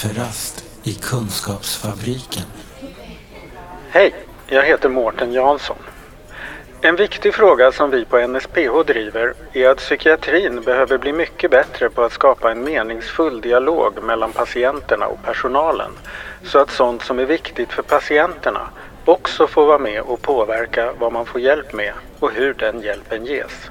Kafferast i Kunskapsfabriken. Hej, jag heter Mårten Jansson. En viktig fråga som vi på NSPH driver är att psykiatrin behöver bli mycket bättre på att skapa en meningsfull dialog mellan patienterna och personalen så att sånt som är viktigt för patienterna också får vara med och påverka vad man får hjälp med och hur den hjälpen ges.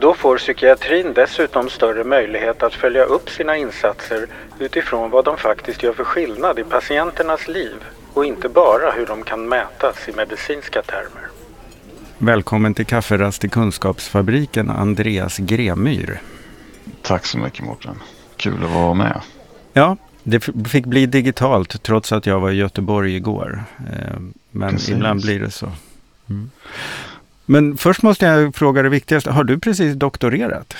Då får psykiatrin dessutom större möjlighet att följa upp sina insatser utifrån vad de faktiskt gör för skillnad i patienternas liv och inte bara hur de kan mätas i medicinska termer. Välkommen till kafferast i Kunskapsfabriken, Andreas Gremyr. Tack så mycket Mårten. Kul att vara med. Ja, det fick bli digitalt trots att jag var i Göteborg igår. Eh, men Precis. ibland blir det så. Mm. Men först måste jag fråga det viktigaste. Har du precis doktorerat?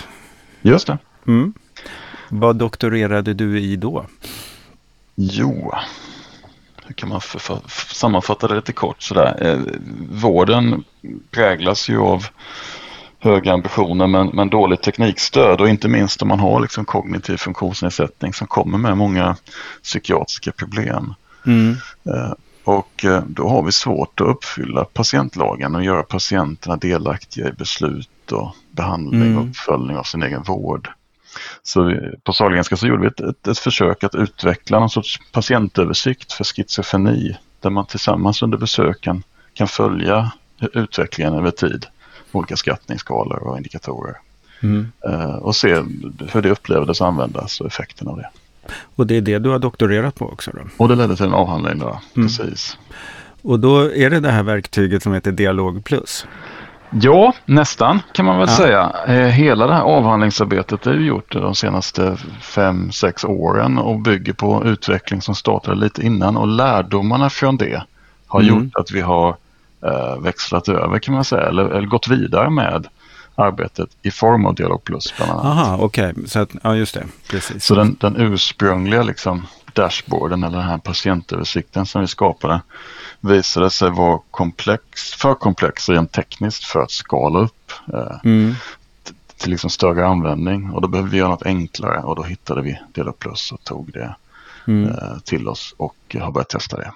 Just det. Mm. Vad doktorerade du i då? Jo, hur kan man för, för, sammanfatta det lite kort sådär. Eh, vården präglas ju av höga ambitioner men, men dåligt teknikstöd och inte minst om man har liksom kognitiv funktionsnedsättning som kommer med många psykiatriska problem. Mm. Eh, och eh, då har vi svårt att uppfylla patientlagen och göra patienterna delaktiga i beslut och behandling mm. och uppföljning av sin egen vård. Så vi, på Sahlgrenska så gjorde vi ett, ett, ett, försök att utveckla någon sorts patientöversikt för schizofreni där man tillsammans under besöken kan följa utvecklingen över tid olika skattningsskalor och indikatorer. Mm. Uh, och se hur det upplevdes användas och effekten av det. Och det är det du har doktorerat på också? Då? Och det ledde till en avhandling då, mm. precis. Och då är det det här verktyget som heter Dialog Plus? Ja, nästan kan man väl ja. säga. Eh, hela det här avhandlingsarbetet är gjort de senaste fem, sex åren och bygger på utveckling som startade lite innan och lärdomarna från det har mm. gjort att vi har eh, växlat över kan man säga eller, eller gått vidare med arbetet i form av Dialog Plus bland annat. Aha, okej. Okay. ja, just det. Precis. Så den, den ursprungliga liksom, dashboarden eller den här patientöversikten som vi skapade visade sig vara komplex, för komplex rent tekniskt för att skala upp eh, mm. till liksom större användning. Och då behövde vi göra något enklare och då hittade vi Dialog Plus och tog det mm. eh, till oss och har börjat testa det.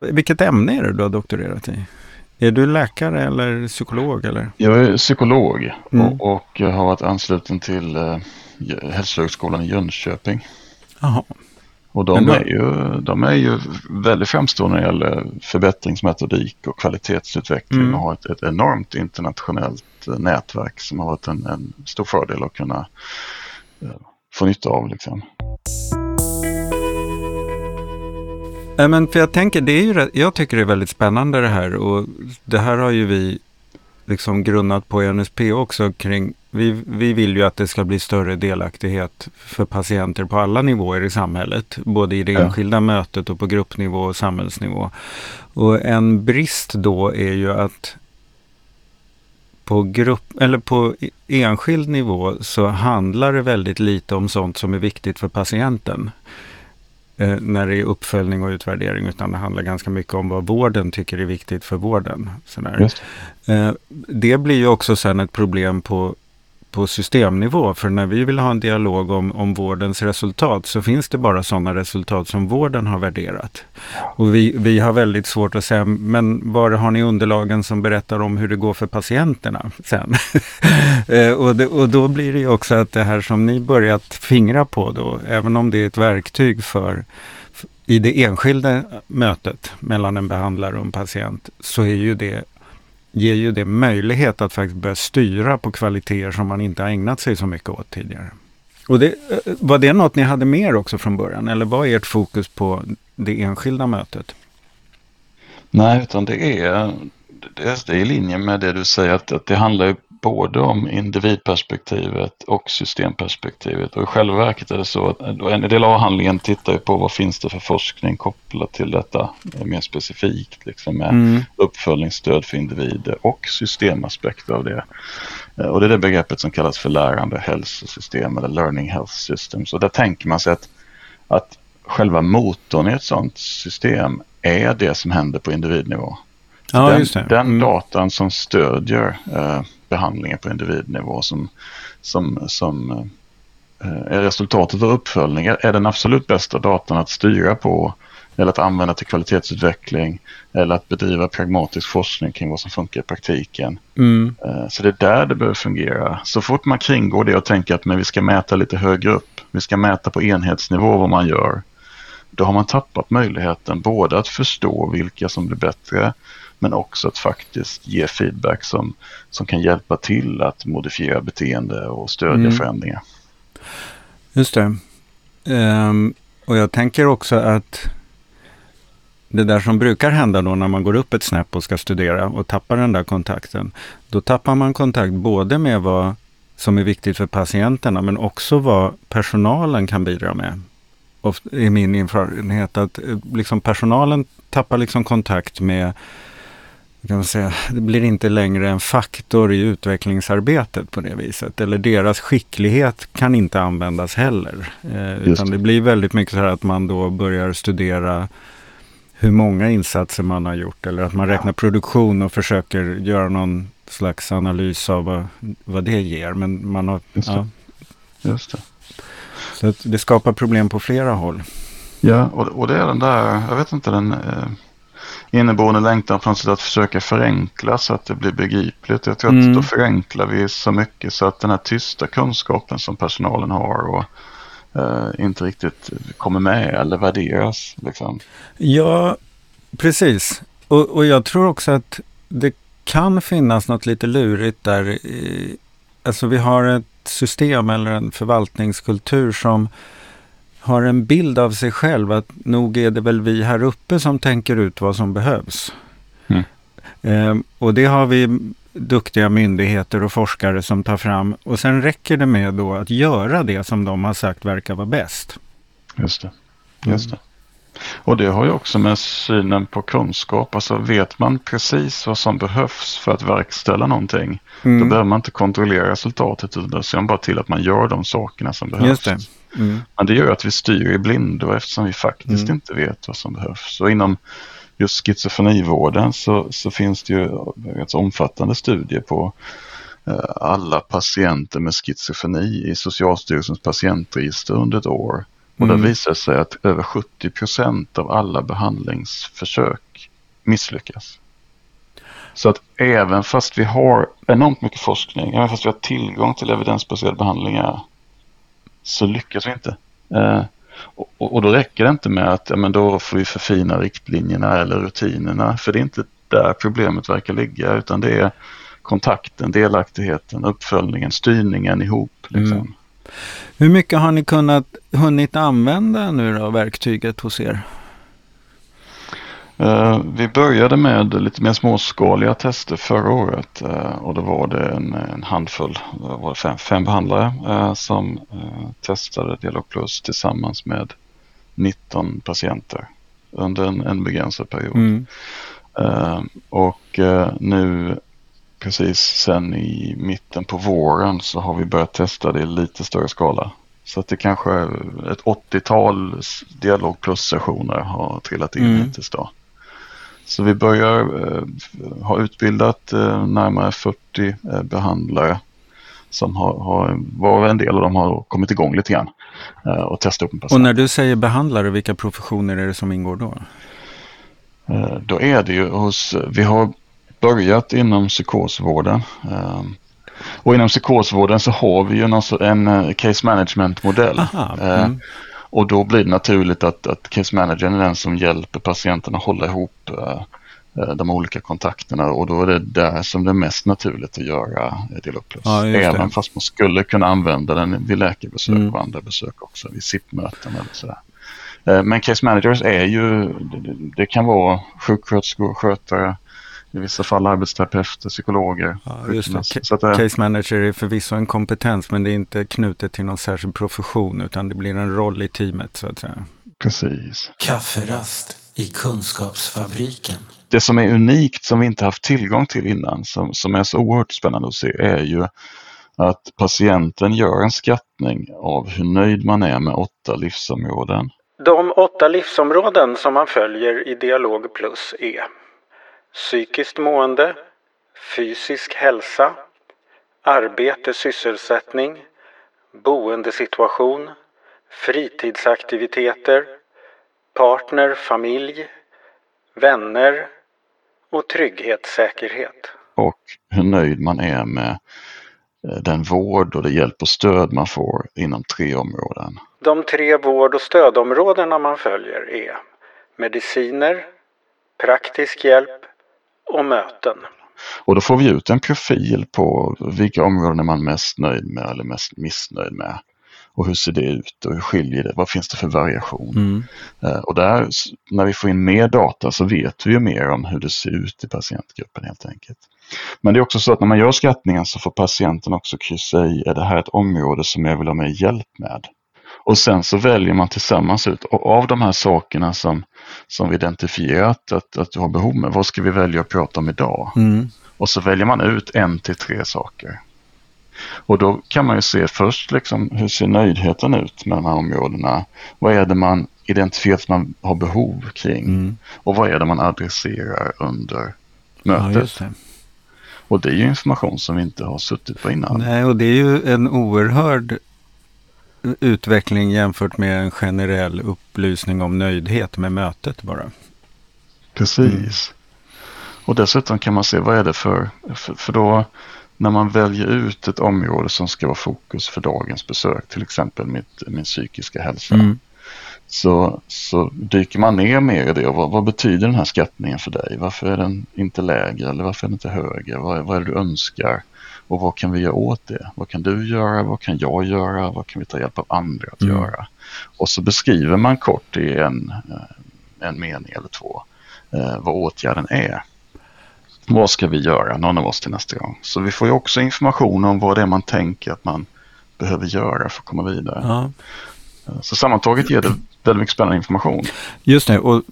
Vilket ämne är det du har doktorerat i? Är du läkare eller psykolog? Eller? Jag är psykolog mm. och, och har varit ansluten till eh, Hälsohögskolan i Jönköping. Aha. Och de, är ju, de är ju väldigt framstående när det gäller förbättringsmetodik och kvalitetsutveckling mm. och har ett, ett, enormt internationellt eh, nätverk som har varit en, en stor fördel att kunna uh, få nytta av. Liksom. Men för jag tänker, det är ju, jag tycker det är väldigt spännande det här och det här har ju vi liksom grunnat på NSP också kring, vi, vi vill ju att det ska bli större delaktighet för patienter på alla nivåer i samhället, både i det enskilda ja. mötet och på gruppnivå och samhällsnivå. Och en brist då är ju att på, grupp, eller på enskild nivå så handlar det väldigt lite om sånt som är viktigt för patienten eh, när det är uppföljning och utvärdering, utan det handlar ganska mycket om vad vården tycker är viktigt för vården. Eh, det blir ju också sen ett problem på på systemnivå. För när vi vill ha en dialog om, om vårdens resultat så finns det bara sådana resultat som vården har värderat. Och vi, vi har väldigt svårt att säga, men var har ni underlagen som berättar om hur det går för patienterna sen? Eh, och, det, och då blir det ju också att det här som ni börjat fingra på då, även om det är ett verktyg för i det enskilda mötet mellan en behandlare och en patient så är ju det ger ju det möjlighet att faktiskt börja styra på kvaliteter som man inte har ägnat sig så mycket åt tidigare. Och det, eh, var det något ni hade med också från början eller var ert fokus på det enskilda mötet? Nej, utan det är, det är i linje med det du säger att, att det handlar både om individperspektivet och systemperspektivet. Och i själva verket är det så att en del av avhandlingen tittar på vad finns det för forskning kopplat till detta mer specifikt, liksom med mm. uppföljningsstöd för individer och systemaspekter av det. Eh, och det är det begreppet som kallas för lärande hälsosystem eller learning health systems. Och där tänker man sig att, att själva motorn i ett sådant system är det som händer på individnivå. Ja, den, den mm. datan som stödjer eh, behandlingen på individnivå som, som, som är resultatet av uppföljningar är den absolut bästa datan att styra på eller att använda till kvalitetsutveckling eller att bedriva pragmatisk forskning kring vad som funkar i praktiken. Mm. Eh, så det är där det behöver fungera. Så fort man kringgår det och tänker att men vi ska mäta lite högre upp, vi ska mäta på enhetsnivå vad man gör, då har man tappat möjligheten både att förstå vilka som blir bättre men också att faktiskt ge feedback som, som kan hjälpa till att modifiera beteende och stödja Mm. förändringar. Just det. Ehm, och jag tänker också att det där som brukar hända då när man går upp ett snäpp och ska studera och tappar den där kontakten. Då tappar man kontakt både med vad som är viktigt för patienterna men också vad personalen kan bidra med. Och i min erfarenhet att eh, liksom personalen tappar liksom kontakt med kan säga, det blir inte längre en faktor i utvecklingsarbetet på det viset. Eller deras skicklighet kan inte användas heller. Eh, utan det. det blir väldigt mycket så här att man då börjar studera hur många insatser man har gjort. Eller att man räknar produktion och försöker göra någon slags analys av vad, vad det ger. Men man har, Just det. ja, Just det. så det skapar problem på flera håll. Ja, och, och det är den där, jag vet inte, den eh, inneboende längtan något sätt att försöka förenkla så att det blir begripligt. Jag tror Mm. att då förenklar vi så mycket så att den här tysta kunskapen som personalen har och eh, inte riktigt kommer med eller värderas. Liksom. Ja, precis. Och, och jag tror också att det kan finnas något lite lurigt där. i- Alltså vi har ett system eller en förvaltningskultur som har en bild av sig själv att nog är det väl vi här uppe som tänker ut vad som behövs. Mm. Ehm, och det har vi duktiga myndigheter och forskare som tar fram. Och sen räcker det med då att göra det som de har sagt verkar vara bäst. Just det. Just det. Och det har ju också med synen på kunskap. Alltså vet man precis vad som behövs för att verkställa någonting. Då Mm. behöver man inte kontrollera resultatet utan då ser man bara till att man gör de sakerna som behövs. Just det. Mm. Men det gör att vi styr i blindo eftersom vi faktiskt Mm. inte vet vad som behövs. Och inom just schizofrenivården så, så finns det ju rätt omfattande studier på eh, alla patienter med schizofreni i Socialstyrelsens patientregister under ett år. Och Mm. där visar det sig att över 70 procent av alla behandlingsförsök misslyckas. Så att även fast vi har enormt mycket forskning, även fast vi har tillgång till evidensbaserade behandlingar så lyckas vi inte. Eh, och, och då räcker det inte med att ja, men då får vi förfina riktlinjerna eller rutinerna. För det är inte där problemet verkar ligga utan det är kontakten, delaktigheten, uppföljningen, styrningen ihop. Liksom. Mm. Hur mycket har ni kunnat hunnit använda nu då, verktyget hos er? Eh, vi började med lite mer småskaliga tester förra året eh, och då var det en, en handfull, det var fem, fem behandlare eh, som testade Dialog Plus tillsammans med 19 patienter under en, en begränsad period. Mm. Och nu precis sen i mitten på våren så har vi börjat testa det i lite större skala. Så att det kanske är ett 80-tal s- Dialog Plus-sessioner har trillat in Mm. hittills då. Så vi börjar eh, ha utbildat eh, närmare 40 eh, behandlare som har, har, var en del av dem har kommit igång lite grann eh, och testat upp en Och patient. när du säger behandlare, vilka professioner är det som ingår då? Eh, Då är det ju hos, vi har börjat inom psykosvården. Eh, Och inom psykosvården så har vi ju så- en eh, case management-modell. Mm. Och då blir det naturligt att, att case managern är den som hjälper patienten att hålla ihop eh, eh, de olika kontakterna och då är det där som det är mest naturligt att göra eh, Dialog Plus. Ja. Även fast man skulle kunna använda den vid läkarbesök Mm. och andra besök också, vid SIP-möten eller sådär. Men case managers är ju, det kan vara sjuksköterskor, skötare, i vissa fall arbetsterapeuter, psykologer. Ja, just det. sjukgymnaster. Så att, eh, Case manager är förvisso en kompetens men det är inte knutet till någon särskild profession utan det blir en roll i teamet så att säga. Precis. Kafferast i Kunskapsfabriken. det som är unikt som vi inte haft tillgång till innan, som, som är så oerhört spännande att se, är ju att patienten gör en skattning av hur nöjd man är med åtta livsområden. De åtta livsområden som man följer i Dialog Plus är psykiskt mående, fysisk hälsa, arbete, sysselsättning, boendesituation, fritidsaktiviteter, partner, familj, vänner och trygghetssäkerhet. Och hur nöjd man är med eh, den vård och det hjälp och stöd man får inom tre områden. De tre vård och stödområdena man följer är mediciner, praktisk hjälp och möten. Och då får vi ut en profil på vilka områden är man mest nöjd med eller mest missnöjd med. Och hur ser det ut och hur skiljer det? Vad finns det för variation? Mm. Eh, Och där, när vi får in mer data så vet vi ju mer om hur det ser ut i patientgruppen helt enkelt. Men det är också så att när man gör skattningen så får patienten också kryssa i, är det här ett område som jag vill ha mer hjälp med? Och sen så väljer man tillsammans ut, och av de här sakerna som, som vi identifierat att, att du har behov med, vad ska vi välja att prata om idag? Mm. Och så väljer man ut en till tre saker. Och då kan man ju se först liksom, hur ser nöjdheten ut med de här områdena? Vad är det man identifierar att man har behov kring? Mm. Och vad är det man adresserar under Ja, mötet? just det. och det är ju information som vi inte har suttit på innan. Nej, och det är ju en oerhörd utveckling jämfört med en generell upplysning om nöjdhet med mötet bara. Precis. Och dessutom kan man se vad är det för, för, för då när man väljer ut ett område som ska vara fokus för dagens besök, till exempel mitt, min psykiska hälsa, Mm. så, så dyker man ner mer i det. Och vad, vad betyder den här skattningen för dig? Varför är den inte lägre eller varför är den inte högre? Vad, vad är det du önskar? Och vad kan vi göra åt det? Vad kan du göra? Vad kan jag göra? Vad kan vi ta hjälp av andra att Mm. göra? Och så beskriver man kort i en, eh, en mening eller två eh, vad åtgärden är. Vad ska vi göra, någon av oss till nästa gång? Så vi får ju också information om vad det är man tänker att man behöver göra för att komma vidare. Ja, Så sammantaget ger det väldigt mycket spännande information. just det. Och,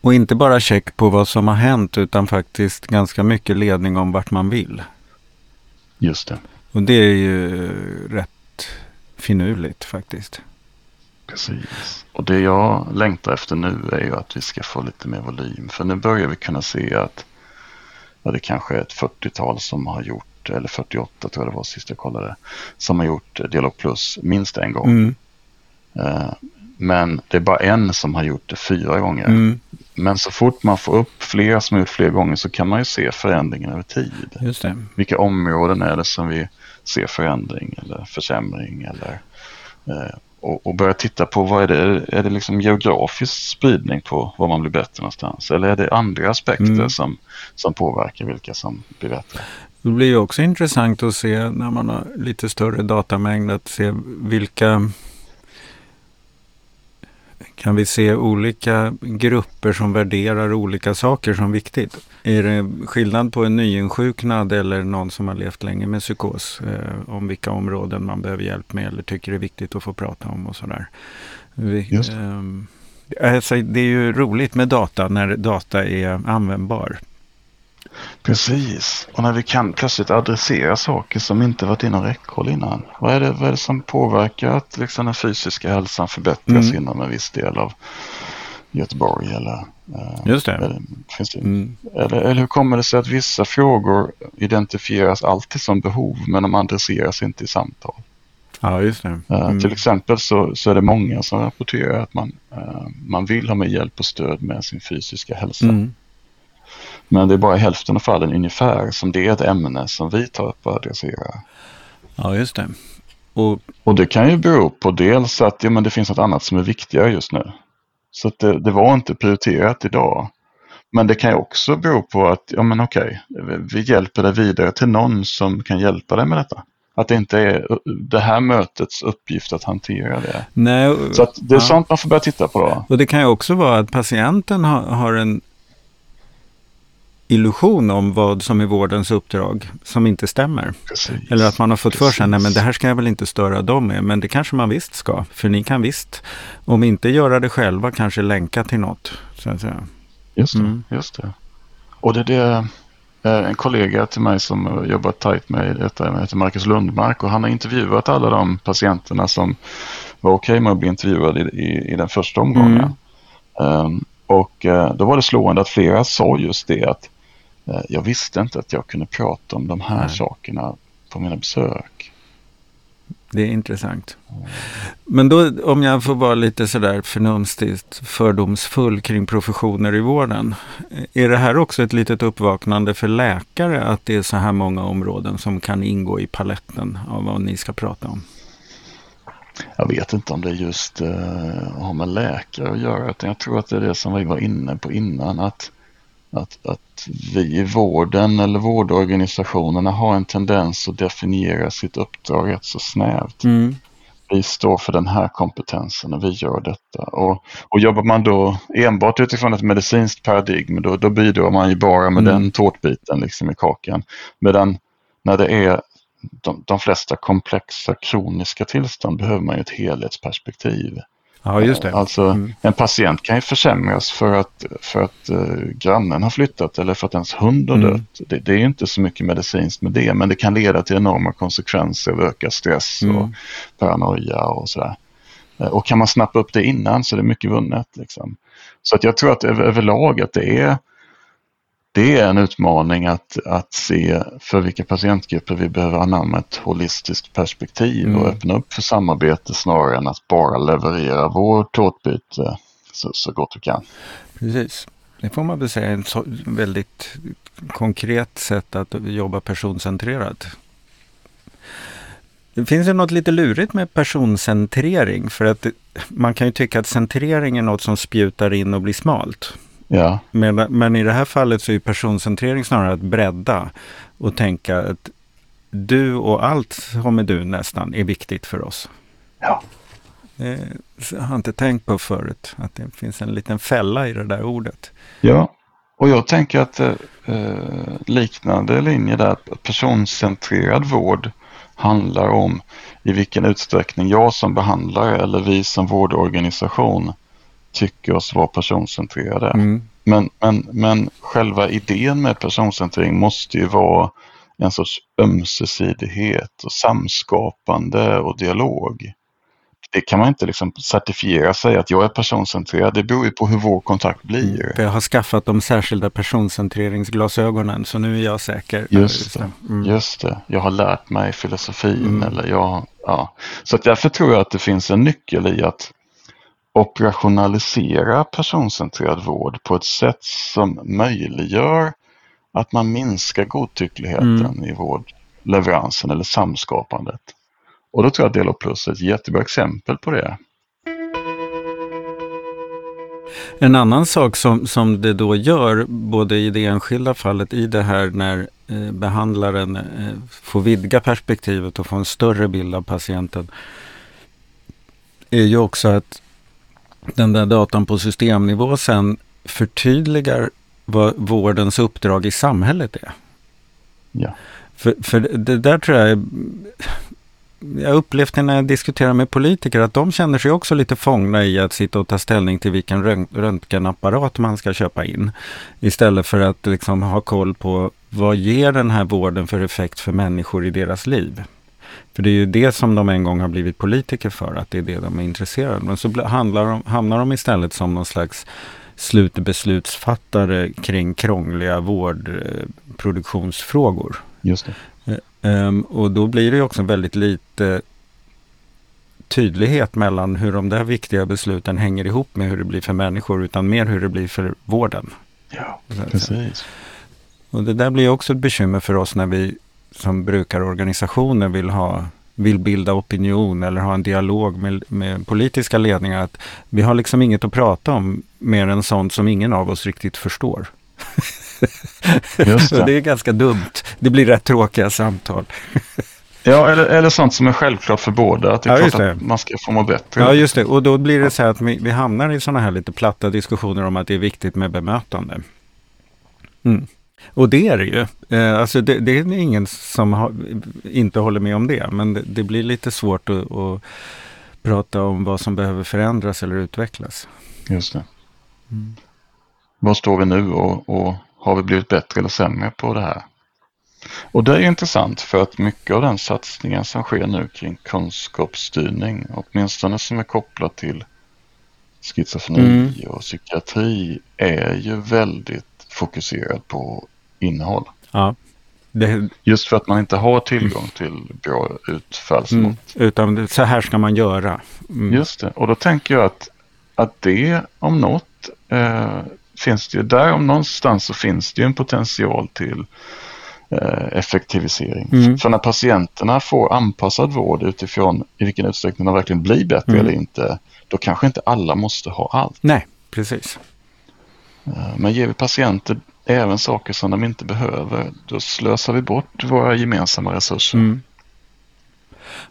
och inte bara check på vad som har hänt utan faktiskt ganska mycket ledning om vart man vill. Just det, Och det är ju rätt finurligt faktiskt. precis. Och det jag längtar efter nu är ju att vi ska få lite mer volym. För nu börjar vi kunna se att ja, det kanske är ett 40-tal som har gjort, eller 48 tror jag det var sist jag kollade, som har gjort Dialog Plus minst en gång. Mm. Eh, Men det är bara en som har gjort det fyra gånger. Mm. Men så fort man får upp fler som har gjort fler gånger så kan man ju se förändringen över tid. Just det. Vilka områden är det som vi ser förändring eller försämring eller eh, och, och börja titta på vad är det, är det liksom geografisk spridning på var man blir bättre någonstans eller är det andra aspekter Mm. som, som påverkar vilka som blir bättre? Det blir också intressant att se när man har lite större datamängd att se vilka kan vi se olika grupper som värderar olika saker som viktigt? Är det skillnad på en nyinsjuknad eller någon som har levt länge med psykos? Eh, om vilka områden man behöver hjälp med eller tycker det är viktigt att få prata om och sådär. Vi, Just ehm, alltså, det är ju roligt med data när data är användbar. Precis, och när vi kan plötsligt adressera saker som inte varit inom räckhåll innan. Vad är det, vad är det som påverkar att liksom den fysiska hälsan förbättras Mm. inom en viss del av Göteborg? Eller, eh, Just det. eller, det Mm. eller, eller hur kommer det sig att vissa frågor identifieras alltid som behov men de adresseras inte i samtal? Ja, just det. Eh, Mm. Till exempel så, så är det många som rapporterar att man, eh, man vill ha med hjälp och stöd med sin fysiska hälsa. Mm. Men det är bara hälften av fallen ungefär som det är ett ämne som vi tar upp och adresserar. Ja, just det. Och Och det kan ju bero på dels att ja, men det finns något annat som är viktigare just nu. Så det, det var inte prioriterat idag. Men det kan ju också bero på att, ja men okej, vi hjälper dig vidare till någon som kan hjälpa dig med detta. Att det inte är det här mötets uppgift att hantera det. Nej, Så det är ja. sånt man får börja titta på då. Och det kan ju också vara att patienten har, har en illusion om vad som är vårdens uppdrag som inte stämmer. Precis. Eller att man har fått för sig, nej men Precis. det här ska jag väl inte störa dem med. Men det kanske man visst ska. För ni kan visst, om inte göra det själva, kanske länka till något. Så att säga. Just det, Mm. just det. Och det är det, eh, en kollega till mig som jobbar tajt med detta, heter Marcus Lundmark och han har intervjuat alla de patienterna som var okej med att bli intervjuade i, i, i den första omgången. Mm. Ehm, och eh, då var det slående att flera sa just det att jag visste inte att jag kunde prata om de här Nej. sakerna på mina besök. Det är intressant. Men då om jag får vara lite sådär förnumstigt fördomsfull kring professioner i vården. Är det här också ett litet uppvaknande för läkare att det är så här många områden som kan ingå i paletten av vad ni ska prata om? Jag vet inte om det just uh, har med läkare att göra utan jag tror att det är det som vi var inne på innan att, att, att vi i vården eller vårdorganisationerna har en tendens att definiera sitt uppdrag rätt så snävt. Mm. Vi står för den här kompetensen och vi gör detta. Och, och jobbar man då enbart utifrån ett medicinskt paradigm då, då bidrar man ju bara med mm. den tårtbiten liksom i kakan. Medan när det är de, de flesta komplexa kroniska tillstånd behöver man ju ett helhetsperspektiv. Ja, just det. Alltså mm. en patient kan ju försämras för att, för att uh, grannen har flyttat eller för att ens hund har mm. dött. Det, det, är inte så mycket medicinskt med det, men det kan leda till enorma konsekvenser av ökad stress mm. och paranoia och sådär. Uh, och kan man snappa upp det innan så är det mycket vunnet. Liksom. Så att jag tror att över, överlag att det är det är en utmaning att, att se för vilka patientgrupper vi behöver anamma ett holistiskt perspektiv mm. och öppna upp för samarbete snarare än att bara leverera vår tårtbit så, så gott vi kan. Precis. Det får man väl säga är ett väldigt konkret sätt att jobba personcentrerat. Det finns ju något lite lurigt med personcentrering för att man kan ju tycka att centrering är något som spjutar in och blir smalt. Ja. Men, men i det här fallet så är personcentrering snarare att bredda och tänka att du och allt som är du nästan är viktigt för oss. Ja. Har jag inte tänkt på förut, att det finns en liten fälla i det där ordet. Ja, och jag tänker att eh, liknande linje där, personcentrerad vård handlar om i vilken utsträckning jag som behandlare eller vi som vårdorganisation tycker oss vara personcentrerade. Mm. Men, men, men själva idén med personcentrering måste ju vara en sorts ömsesidighet och samskapande och dialog. Det kan man inte liksom certifiera sig att jag är personcentrerad. Det beror ju på hur vår kontakt blir. Mm. Jag har skaffat de särskilda personcentreringsglasögonen så nu är jag säker. Just det. Mm. Just det. Jag har lärt mig filosofin. Mm. Eller jag, ja. Så att därför tror jag att det finns en nyckel i att operationalisera personcentrerad vård på ett sätt som möjliggör att man minskar godtyckligheten mm. i vårdleveransen eller samskapandet. Och då tror jag att Delo Plus är ett jättebra exempel på det. En annan sak som, som det då gör, både i det enskilda fallet, i det här när eh, behandlaren eh, får vidga perspektivet och få en större bild av patienten, är ju också att den där datan på systemnivå sen förtydligar vad vårdens uppdrag i samhället är. Ja. För, för det där tror jag jag upplevt när jag diskuterar med politiker att de känner sig också lite fångna i att sitta och ta ställning till vilken röntgenapparat man ska köpa in. Istället för att liksom ha koll på vad ger den här vården för effekt för människor i deras liv. För det är ju det som de en gång har blivit politiker för, att det är det de är intresserade av. Men så handlar de, hamnar de istället som någon slags slutbeslutsfattare kring krångliga vårdproduktionsfrågor. Just det. Um, och då blir det också väldigt lite tydlighet mellan hur de där viktiga besluten hänger ihop med hur det blir för människor, utan mer hur det blir för vården. Ja, precis. Och det där blir också ett bekymmer för oss när vi som brukarorganisationer vill ha vill bilda opinion eller ha en dialog med, med, politiska ledningar. att Vi har liksom inget att prata om mer än sånt som ingen av oss riktigt förstår. Just det. det är ganska dumt. Det blir rätt tråkiga samtal. Ja, eller, eller sånt som är självklart för båda. Att det är ja, klart att man ska få må bättre. Ja, just det. Och då blir det så här att vi, vi hamnar i sådana här lite platta diskussioner om att det är viktigt med bemötande. Mm. Och det är det ju. Eh, alltså det, det, är ingen som har, inte håller med om det. Men det, det blir lite svårt att, att, prata om vad som behöver förändras eller utvecklas. Just det. Mm. Var står vi nu och, och, har vi blivit bättre eller sämre på det här? Och det är intressant för att mycket av den satsningen som sker nu kring kunskapsstyrning, åtminstone som är kopplat till schizofreni mm. och psykiatri, är ju väldigt fokuserad på innehåll. Ja. Det, Just för att man inte har tillgång till bra utfallsmått. mm, utan så här ska man göra. Mm. Just det, och då tänker jag att, att det om något eh, finns det ju, där om någonstans så finns det ju en potential till eh, effektivisering. Mm. För när patienterna får anpassad vård utifrån i vilken utsträckning de verkligen blir bättre Mm. eller inte, då kanske inte alla måste ha allt. Nej, precis. Eh, Men ger vi patienter även saker som de inte behöver, då slösar vi bort våra gemensamma resurser. Mm.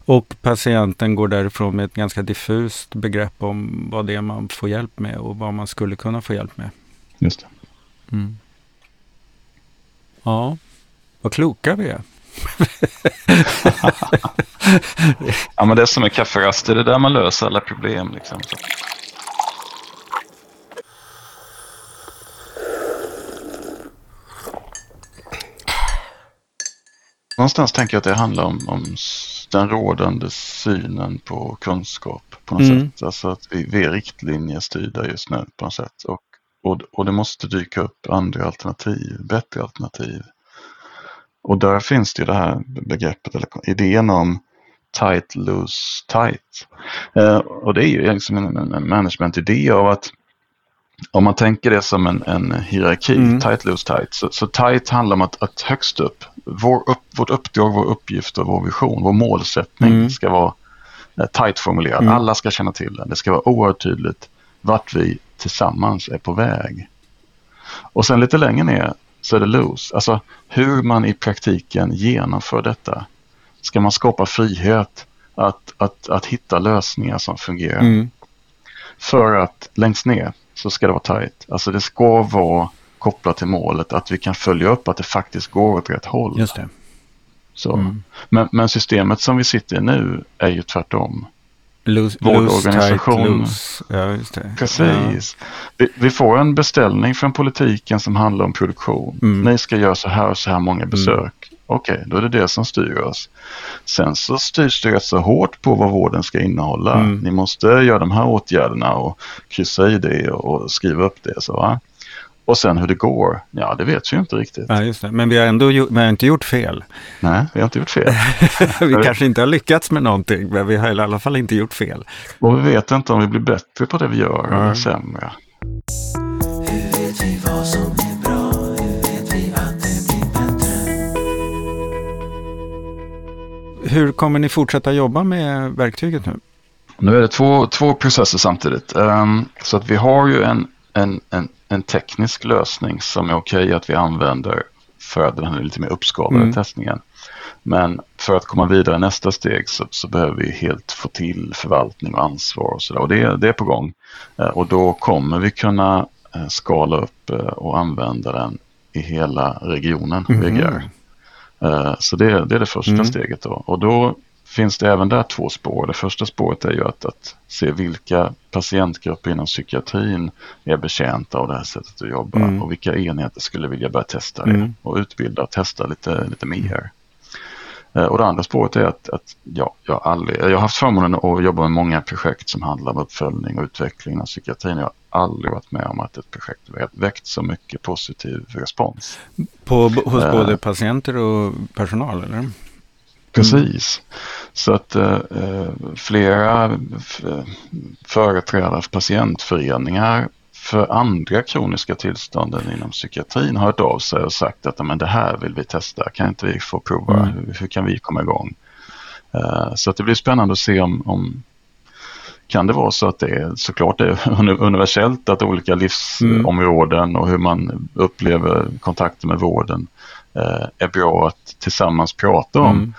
Och patienten går därifrån med ett ganska diffust begrepp om vad det är man får hjälp med och vad man skulle kunna få hjälp med. Just det. Mm. Ja, vad kloka vi är. Ja, men det är som med kafferaster, det är där man löser alla problem. Liksom. Någonstans tänker jag att det handlar om, om den rådande synen på kunskap på något Mm. sätt. Alltså att vi, vi är riktlinjestyrda just nu på något sätt. Och, och, och det måste dyka upp andra alternativ, bättre alternativ. Och där finns det ju det här begreppet, eller idén om tight, loose, tight. Eh, och det är ju liksom en, en, en managementidé av att om man tänker det som en, en hierarki, Mm. tight, loose, tight. Så, så tight handlar om att, att högst upp, vår upp, vårt uppdrag, vår uppgift och vår vision, vår målsättning Mm. ska vara eh, tight formulerad. Mm. Alla ska känna till den. Det ska vara oerhört tydligt vart vi tillsammans är på väg. Och sen lite längre ner så är det loose. Alltså hur man i praktiken genomför detta. Ska man skapa frihet att, att, att hitta lösningar som fungerar. Mm. För att längst ner så ska det vara tight. Alltså det ska vara kopplat till målet att vi kan följa upp att det faktiskt går åt rätt håll. Just det. Så. Mm. Men, men systemet som vi sitter i nu är ju tvärtom. Loose, Vår loose, tight, organisation. loose. Ja, just det. Precis. Vi, vi får en beställning från politiken som handlar om produktion. Mm. Ni ska göra så här och så här många besök. Okej, då är det det som styr oss. Sen så styrs det rätt så hårt på vad vården ska innehålla. Mm. Ni måste göra de här åtgärderna och kryssa i det och, skriva upp det. Så, va? Och sen hur det går, ja det vet vi ju inte riktigt. Ja, just det. Men vi har ändå gjort, vi har inte gjort fel. Nej, vi har inte gjort fel. vi kanske inte har lyckats med någonting, men vi har i alla fall inte gjort fel. Och vi vet inte om vi blir bättre på det vi gör eller Nej. sämre. Hur kommer ni fortsätta jobba med verktyget nu? Nu är det två, två processer samtidigt. Ehm, så att vi har ju en, en, en, en teknisk lösning som är okej att vi använder för den här lite mer uppskalade Mm. testningen. Men för att komma vidare nästa steg så, så behöver vi helt få till förvaltning och ansvar och sådär. Och det, det är på gång. Eh, och då kommer vi kunna eh, skala upp eh, och använda den i hela regionen, Mhm. VGR. Eh, Så det, det är det första Mm. steget. Då. Och då finns det även där två spår. Det första spåret är ju att, att se vilka patientgrupper inom psykiatrin är betjänta av det här sättet att jobba Mm. och vilka enheter skulle vilja börja testa det Mm. och utbilda och testa lite, lite mer. Eh, Och det andra spåret är att, att ja, jag, har aldrig, jag har haft förmånen att jobba med många projekt som handlar om uppföljning och utveckling inom psykiatrin. Jag har aldrig varit med om att ett projekt väckt- så mycket positiv respons. På, hos Eh. både patienter och personal, eller? Precis. Så att eh, eh, flera företrädare för patientföreningar för andra kroniska tillstånden inom psykiatrin har hört av sig och sagt att men det här vill vi testa, kan inte vi få prova, Mm. hur, hur kan vi komma igång? Eh, så att det blir spännande att se om, om kan det vara så att det är såklart det är uni- universellt att olika livsområden och hur man upplever kontakter med vården eh, är bra att tillsammans prata om. Mm.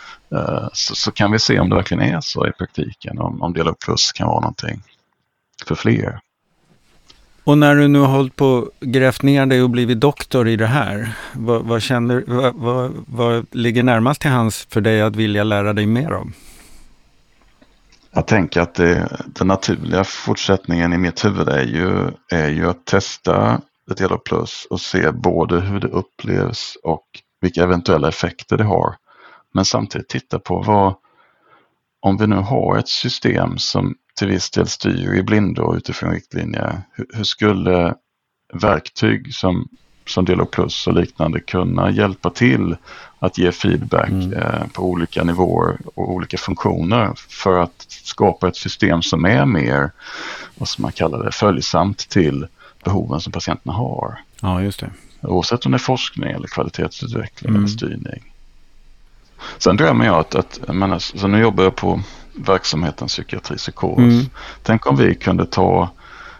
Eh, så, så kan vi se om det verkligen är så i praktiken, om, om dela upp plus kan vara någonting för fler. Och när du nu har hållit på och grävt ner dig och blivit doktor i det här, vad, vad, känner, vad, vad, vad ligger närmast till hands för dig att vilja lära dig mer om? Jag tänker att det, den naturliga fortsättningen i mitt huvud är ju, är ju att testa ett dela plus och se både hur det upplevs och vilka eventuella effekter det har. Men samtidigt titta på vad, om vi nu har ett system som till viss del styr i blindo utifrån riktlinjer, hur, hur skulle verktyg som som Dialog Plus och liknande kunna hjälpa till att ge feedback Mm. eh, på olika nivåer och olika funktioner för att skapa ett system som är mer, vad ska man kalla det, följsamt till behoven som patienterna har. Ja, just det. Oavsett om det är forskning eller kvalitetsutveckling Mm. eller styrning. Sen drömmer jag att, att jag menar, så nu jobbar jag på verksamheten psykiatri psykos. Mm. Tänk om vi kunde ta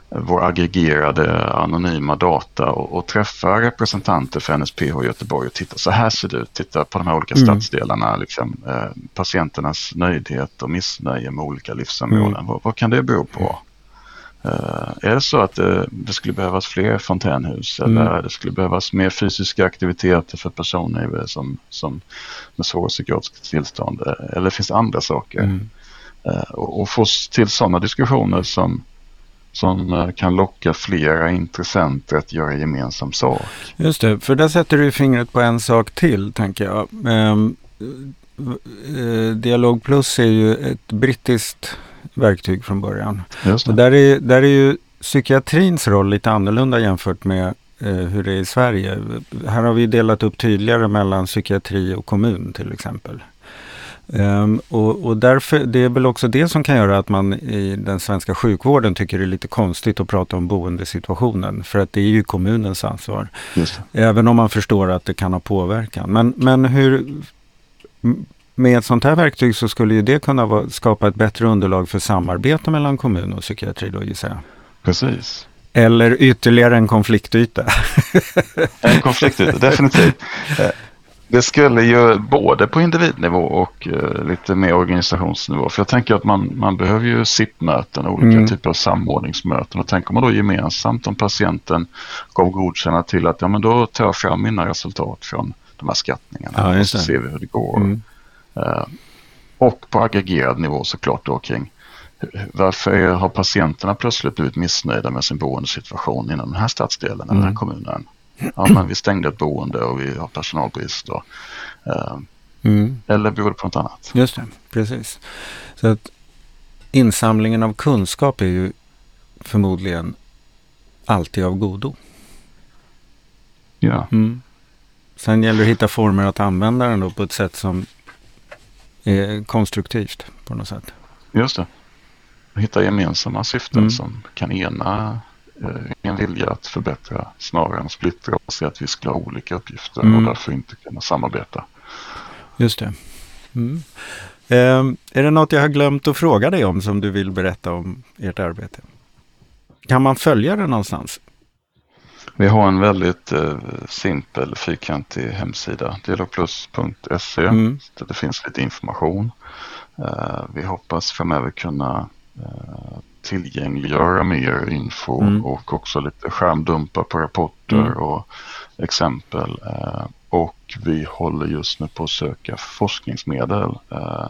vår aggregerade anonyma data och, och träffa representanter för NSPH i Göteborg och titta så här ser det ut. Titta på de här olika Mm. stadsdelarna, liksom, eh, patienternas nöjdhet och missnöje med olika livsområden. Mm. Vad, vad kan det bero på? Eh, är det så att det, det skulle behövas fler fontänhus Mm. eller det skulle behövas mer fysiska aktiviteter för personer som, som med svåra psykiatriska tillstånd? Eh, Eller finns det andra saker? Mm. Eh, och, och få till sådana diskussioner som, som eh, kan locka flera intressenter att göra gemensam sak. Just det, för där sätter du fingret på en sak till, tänker jag. Ehm, eh, Dialog Plus är ju ett brittiskt verktyg från början. Just Och det. där är, där är ju psykiatrins roll lite annorlunda jämfört med hur det är i Sverige. Här har vi delat upp tydligare mellan psykiatri och kommun till exempel. Ehm, och, och därför, det är väl också det som kan göra att man i den svenska sjukvården tycker det är lite konstigt att prata om boendesituationen. För att det är ju kommunens ansvar. Även om man förstår att det kan ha påverkan. Men, men hur... Med ett sånt här verktyg så skulle ju det kunna vara, skapa ett bättre underlag för samarbete mellan kommun och psykiatri då gissar jag. Precis. Eller ytterligare en konfliktyta. En konflikt, definitivt. Det skulle ju både på individnivå och eh, lite mer organisationsnivå. För jag tänker att man, man behöver ju SIP-möten, olika Mm. typer av samordningsmöten. Och tänker man då gemensamt om patienten gav godkänna till att ja, men då tar jag fram mina resultat från de här skattningarna Ja, och så ser vi hur det går. Mm. Eh, och på aggregerad nivå såklart då kring varför har patienterna plötsligt blivit missnöjda med sin boendesituation inom den här stadsdelen, den här Mm. kommunen? Ja, men vi stängde ett boende och vi har personalbrist. Och, eh, Mm. eller beror det på något annat? Just det, precis. Så att insamlingen av kunskap är ju förmodligen alltid av godo. Ja, Mm. Sen gäller det att hitta former att använda den då på ett sätt som är konstruktivt på något sätt. just det. Hitta gemensamma syften Mm. som kan ena en vilja att förbättra snarare än splittra och se att vi skulle ha olika uppgifter Mm. och därför inte kunna samarbeta. Just det. Mm. Ehm, är det något jag har glömt att fråga dig om som du vill berätta om ert arbete? Kan man följa det någonstans? Vi har en väldigt eh, simpel fyrkantig hemsida, dialogplus.se, Mm. där det finns lite information. Eh, vi hoppas framöver kunna eh, tillgängliggöra mer info Mm. och också lite skärmdumpar på rapporter Mm. och exempel. Eh, och vi håller just nu på att söka forskningsmedel eh,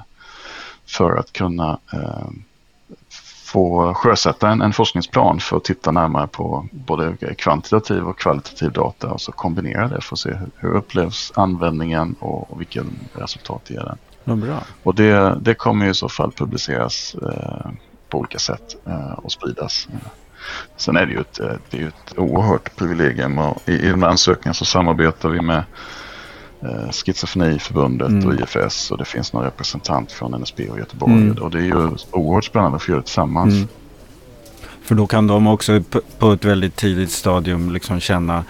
för att kunna eh, få sjösätta en, en forskningsplan för att titta närmare på både kvantitativ och kvalitativ data och så kombinera det för att se hur, hur upplevs användningen och, och vilken resultat ger den. Bra. Och det, det kommer i så fall publiceras eh, på olika sätt eh, och spridas. Sen är det ju ett, eh, det är ett oerhört privilegium och i, i de här ansökningarna så samarbetar vi med eh, Schizofreniförbundet Mm. och IFS och det finns någon representant från NSB och Göteborg Mm. och det är ju oerhört spännande att få göra det tillsammans. Mm. För då kan de också på ett väldigt tidigt stadium liksom känna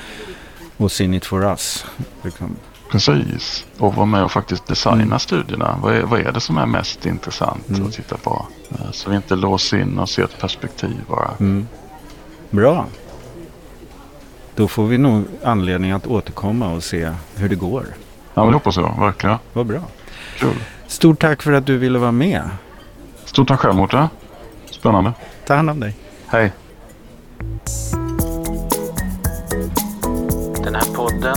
what's in it for us. Liksom. Precis, och vara med och faktiskt designa Mm. studierna. Vad är, vad är det som är mest intressant Mm. att titta på? Eh, Så vi inte låser in och ser ett perspektiv bara. Mm. Bra. Då får vi nog anledning att återkomma och se hur det går. Ja, men det hoppas jag verkligen. Vad bra. Kul. Stort tack för att du ville vara med. Stort tack själv Mårten. Spännande. Ta hand om dig. Hej. Den här podden